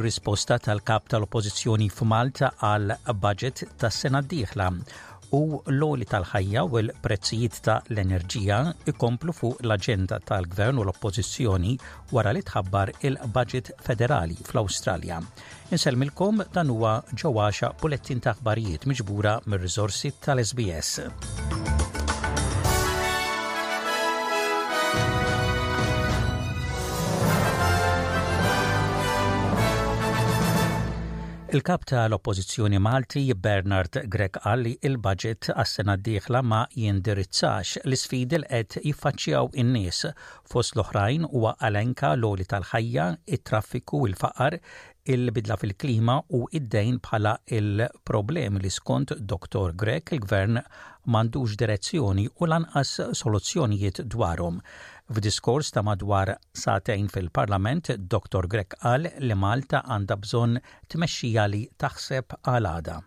ir-risposta tal-kap tal-Oppożizzjoni f'Malta għal budget tas-sena d-dieħla u l-oli tal-ħajja u l-prezzijiet ta' l-enerġija ikomplu fuq l-aġenda tal-Gvern u l-Oppożizzjoni wara li tħabbar il-budget federali fl-Awstralja. Insellmilkom dan huwa ġo għaxa bulettin ta' aħbarijiet miġbura mir-riżorsi tal-SBS. Il-kap tal-Oppożizzjoni Malti Bernard Grek qal li il-budget għas-sena d-dieħla ma jindirizzax l-isfidi li qed jiffaċċjaw in-nies Fost l-oħrajn huwa elenka l-għoli tal-ħajja, it-traffiku, il-faqar, il-bidla fil-klima u d-dejn bħala l-problemi li skont Dottor Grech il-Gvern m'għandux direzzjoni u lanqas soluzzjonijiet dwarhom. F'diskors ta' madwar sagħtejn fil-Parlament, Dottor Grech qal li Malta għandha bżonn tmexxija li taħseb għal għada.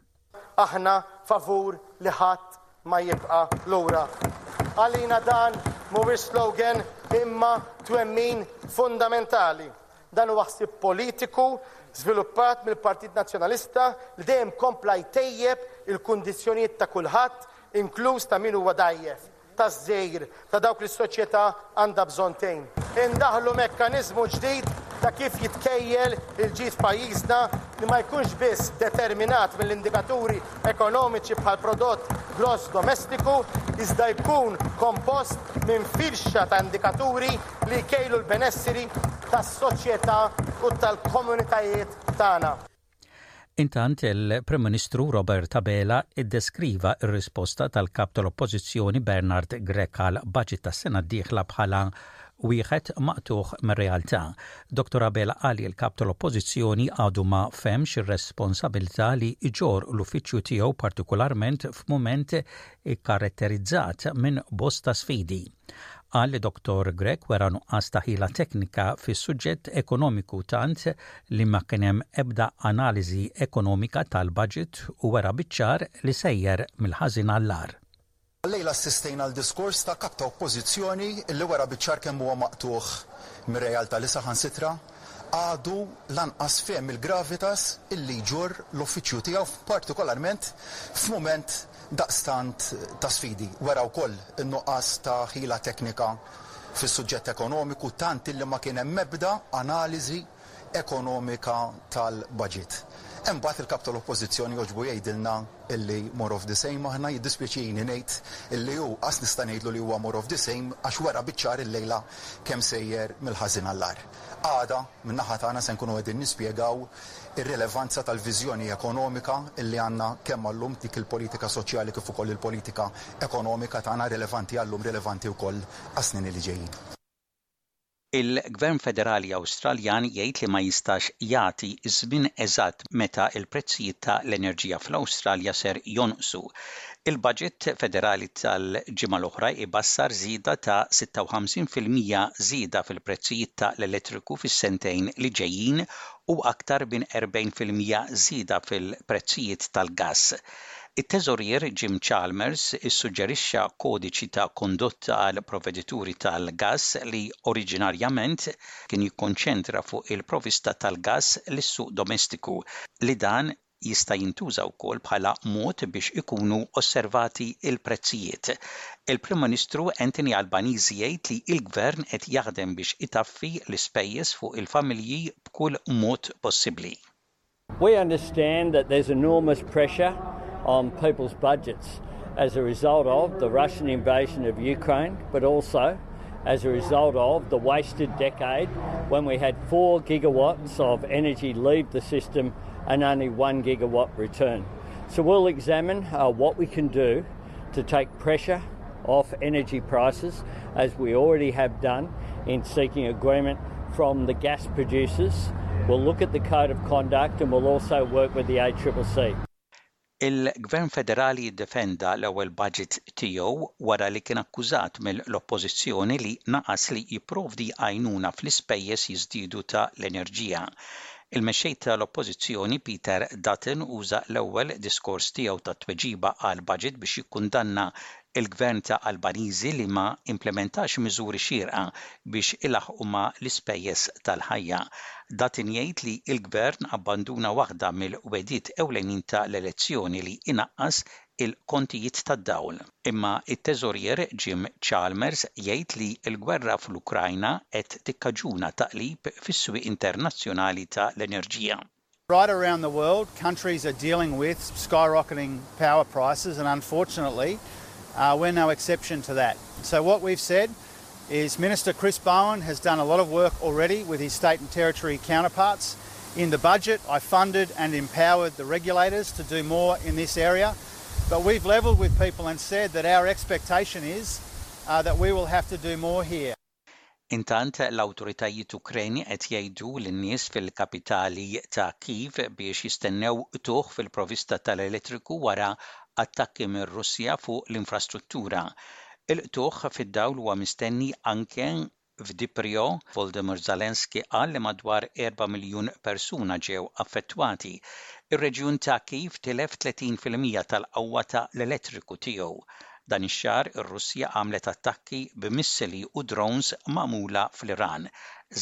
Aħna favur li ħadd ma jibqa' lura. Għalina dan mhuwiex slogan imma twemmin fundamentali. Dan huwa ħsieb politiku żviluppat mill-Partit Nazzjonalista li dejjem kompla jtejjeb il-kundizzjonijiet ta' kulħadd, inkluż ta' min huwa dgħajjef. taż-żgħir ta' dawk li s-soċjetà għandha bżonn tgħin. Indaħħlu mekkaniżmu ġdid ta' kif jitkejjel il-ġid f'pajjiżna li ma jkunx biss determinat mill-indikaturi ekonomiċi bħal prodott gross domestiku, iżda jkun kompost minn firxa ta' indikaturi li jkejlu l-benesseri tas-soċjetà u tal-komunitajiet tagħna. Intant il-Prim Ministru Robert Abela iddeskriva r-risposta tal-Kap tal-Oppożizzjoni Bernard Grech għal budget tas-sena d-dieħla bħala wieħed maqtugħ mir-realtà. Dottor Abela qal li l-Kap tal-Oppożizzjoni għadu ma fehmx ir-responsabilità li jġorr l-uffiċċju tiegħu partikularment f'mument ikkaratterizzat minn bosta sfidi. Qal li Dottor Grech wera nuqqas ta' ħila teknika fis-suġġett ekonomiku tant li ma kien hemm ebda analiżi ekonomika tal-budget u wera biċ-ċar li sejjer mill-ħażin għall-agħar. Illejla assistejna għal diskors ta' Kap ta' Oppożizzjoni li wera biċ-ċar kemm huwa maqtugħ mir-realtà li saħansitra għadu lanqas fehem il-gravitas illi jġorr l-uffiċċju tiegħu partikolarment f'mument daqstant ta' sfidi. Wera wkoll in-nuqqas ta' ħila teknika fis-suġġett ekonomiku tant illi ma kien hemm ebda analiżi ekonomika tal-baġit. Hemm mbagħad il-Kap tal-Oppożizzjoni jogħġbu jgħidilna illi more of the same aħna jiddispjaċini ngħid illi hu qas nista' ngħidlu li huwa more of the same għax wera biċ-ċar illejla kemm sejjer mill-ħażin għall-agħar. Għada, min-naħa tagħna se nkunu qegħdin nispjegaw ir-rilevanza tal-viżjoni ekonomika li għandna kemm għal-lum, dik il-politika soċjali kif ukoll il-politika ekonomika tagħna, rilevanti għal-lum, rilevanti wkoll għas-snin li ġejjin. Il-Gvern Federali Awstraljan jgħid li ma jistax jagħti żmien eżatt meta l-prezzijiet ta' l-enerġija fl-Awstralja ser jonqsu. Il-baġit federali tal-ġimgħa l-oħra jbassar żieda ta' 56 fil-mija żieda fil-prezzijiet ta' l-elettriku fis-sentejn li ġejjin u aktar minn 40 fil-mija żieda fil-prezzijiet tal-gass. It-Teżorier Jim Chalmers issuġġerixxa kodiċi ta' kondotta għall-provedituri tal-gass li oriġinarjament kien jikkonċentra fuq il-provista tal-gass lis-suq domestiku li dan Jista' jintuża wkoll bħala mod biex ikunu osservati l-prezzijiet. Il-Prim Ministru Anthony Albanese jgħid li l-Gvern qed jaħdem biex itaffi l-ispejjeż fuq il-familji b'kull mod possibbli. We understand that there's enormous pressure on people's budgets as a result of the Russian invasion of Ukraine but also as a result of the wasted decade when we had four gigawatts of energy leave the system and only one gigawatt return. So we'll examine uh, what we can do to take pressure off energy prices, as we already have done in seeking agreement from the gas producers. We'll look at the code of conduct and we'll also work with the ACCC. Il-Gvern Federali iddefenda l-ewwel budget tiegħu wara li kien akkużat mill-Oppożizzjoni li naqas li jipprovdi għajnuna fl-ispejjeż jiżdiedu ta' l-enerġija. Il-Mexxej ta' l-Oppożizzjoni Peter Dutton uża l-ewwel diskors tiegħu ta' tweġiba għall-budget biex jikkundanna il-Gvern ta' Albaniżi li ma implementax miżuri xierqa biex ilaħħqu ma' l-ispejjeż tal-ħajja. Dutton jgħid li l-Gvern abbanduna waħda mill-wegħdiet ewlenin ta' l-elezzjoni li inaqqas il-kontijiet tad-dawl. Imma t-Teżorier Jim Chalmers jgħid li l-gwerra fl-Ukrajna qed tikkaġuna taqlib fis-swieq internazzjonali ta' l-enerġija. Right around the world, countries are dealing with skyrocketing power prices, and unfortunately, uh, we're no exception to that. So, what we've said is Minister Chris Bowen has done a lot of work already with his state and territory counterparts. In the budget, I funded and empowered the regulators to do more in this area. But we've levelled with people and said that our expectation is uh, that we will have to do more here. Intant, l-awtoritajiet Ukreni qed jgħidu lin-nies fil-kapitali ta' Kyiv biex jistennew qtugħ fil-provista tal-elettriku wara attakki mir-Russja fuq l-infrastruttura. Il-qtugħ fid-dawl huwa mistenni anke f'Diprio. Volodymyr Zelensky qal li madwar erba' miljun persuna ġew affettwati. Ir-reġjun ta' Kyiv tilef 30 fil-mija tal-qawwa ta' l-elettriku tiegħu. Dan ix-xahar ir-Russja għamlet attakki bi missili u drones magħmula fl-Iran.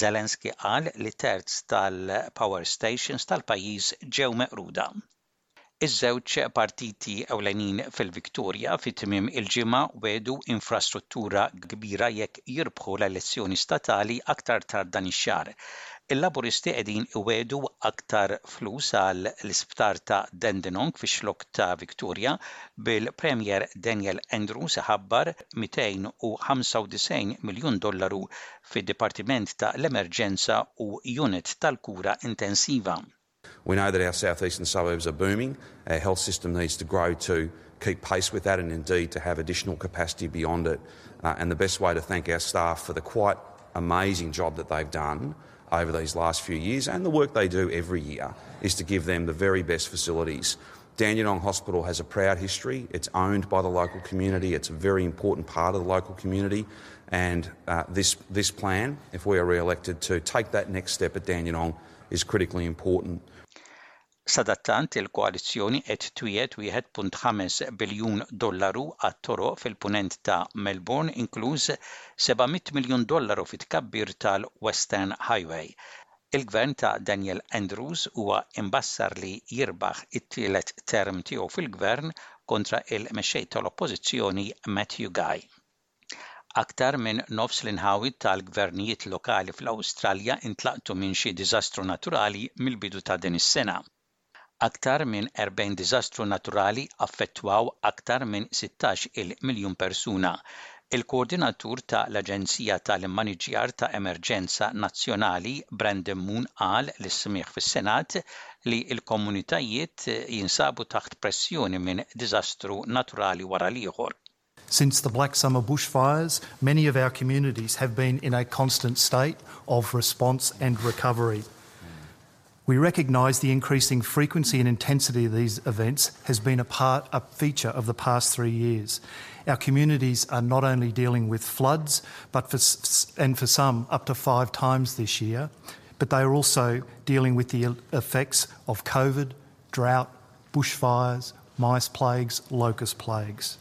Zelensky qal li terz tal-power stations tal-pajjiż ġew meqruda. Iż-żewġ partiti ewlenin fil-Victoria fi tmiem il-ġimgħa wegħdu infrastruttura kbira jekk jirbħu l-elezzjoni statali aktar tard dan ix-xahar. Il-Laburisti qegħdin iwegħdu aktar flus għal l-isptar ta' Dandenong fix-xlokk ta' Victoria bil-Premier Daniel Andrews ħabbar 295 miljun dollaru fid-Dipartiment ta' l-Emerġenza u Unit tal-Kura Intensiva. We know that our southeastern suburbs are booming. Our health system needs to grow to keep pace with that and indeed to have additional capacity beyond it. Uh, and the best way to thank our staff for the quite amazing job that they've done over these last few years and the work they do every year is to give them the very best facilities. Dandenong Hospital has a proud history, it's owned by the local community, it's a very important part of the local community and uh, this, this plan, if we are re-elected, to take that next step at Dandenong is critically important. Sadattant il-koalizzjoni qed twiegħed 1.5 biljun dollaru għat-toroq fil-punent ta' Melbourne inkluż 700 miljun dollaru fit-tkabbir tal-Western Highway. Il-Gvern ta' Daniel Andrews huwa imbassar li jirbaħ it-tielet term tiegħu fil-Gvern kontra il-Mexxej tal-Oppożizzjoni Matthew Guy. Aktar minn nofs l-inħawi tal-Gvernijiet lokali fl-Awstralja intlaqtu minn xi diżastru naturali mill-bidu ta' din is-sena. Aktar minn 40 diżastru naturali affettwaw aktar minn 16 il miljun persuna. Il-koordinatur ta' l-Aġenzija ta' l-Immaniġġjar ta' Emerġenza Nazzjonali, Brandon Moon qal lis-smigħ fis-Senat li l-komunitajiet jinsabu taħt pressjoni minn diżastru naturali wara l-ieħor. Since the Black Summer bushfires, many of our communities have been in a constant state of response and recovery. We recognise the increasing frequency and intensity of these events has been a, part, a feature of the past three years. Our communities are not only dealing with floods, but for, and for some up to five times this year, but they are also dealing with the effects of COVID, drought, bushfires, mice plagues, locust plagues.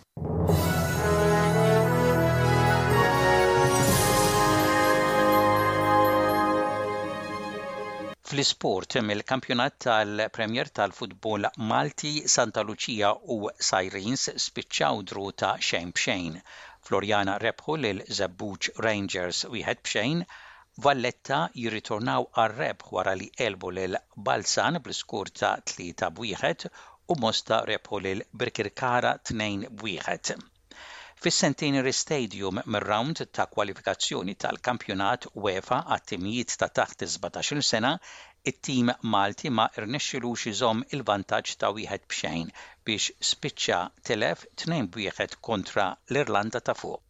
Fl-isport, il-kampjonat tal-Premier tal-futbol Malti Santa Lucia u Sirens spiċċaw dru ta' xejn b'xejn. Floriana rebħu lil Żebbuġ Rangers wieħed b'xejn, Valletta jirritornaw għar-rebħ wara li għelbu lil Balzan bl-iskur ta' tlieta b'wieħed u Mosta rebħu lil Birkirkara tnejn b'wieħed. Fis-Centenary Stadium mir-rawnd ta' kwalifikazzjoni tal-Kampjonat UEFA għat-timijiet ta' taħt is-sbatax-il sena, it-tim Malti ma rnexxilux iżomm il-vantaġġ ta' wieħed b'xejn biex spiċċa tilef tnejn b'wieħed kontra l-Irlanda ta' Fuq.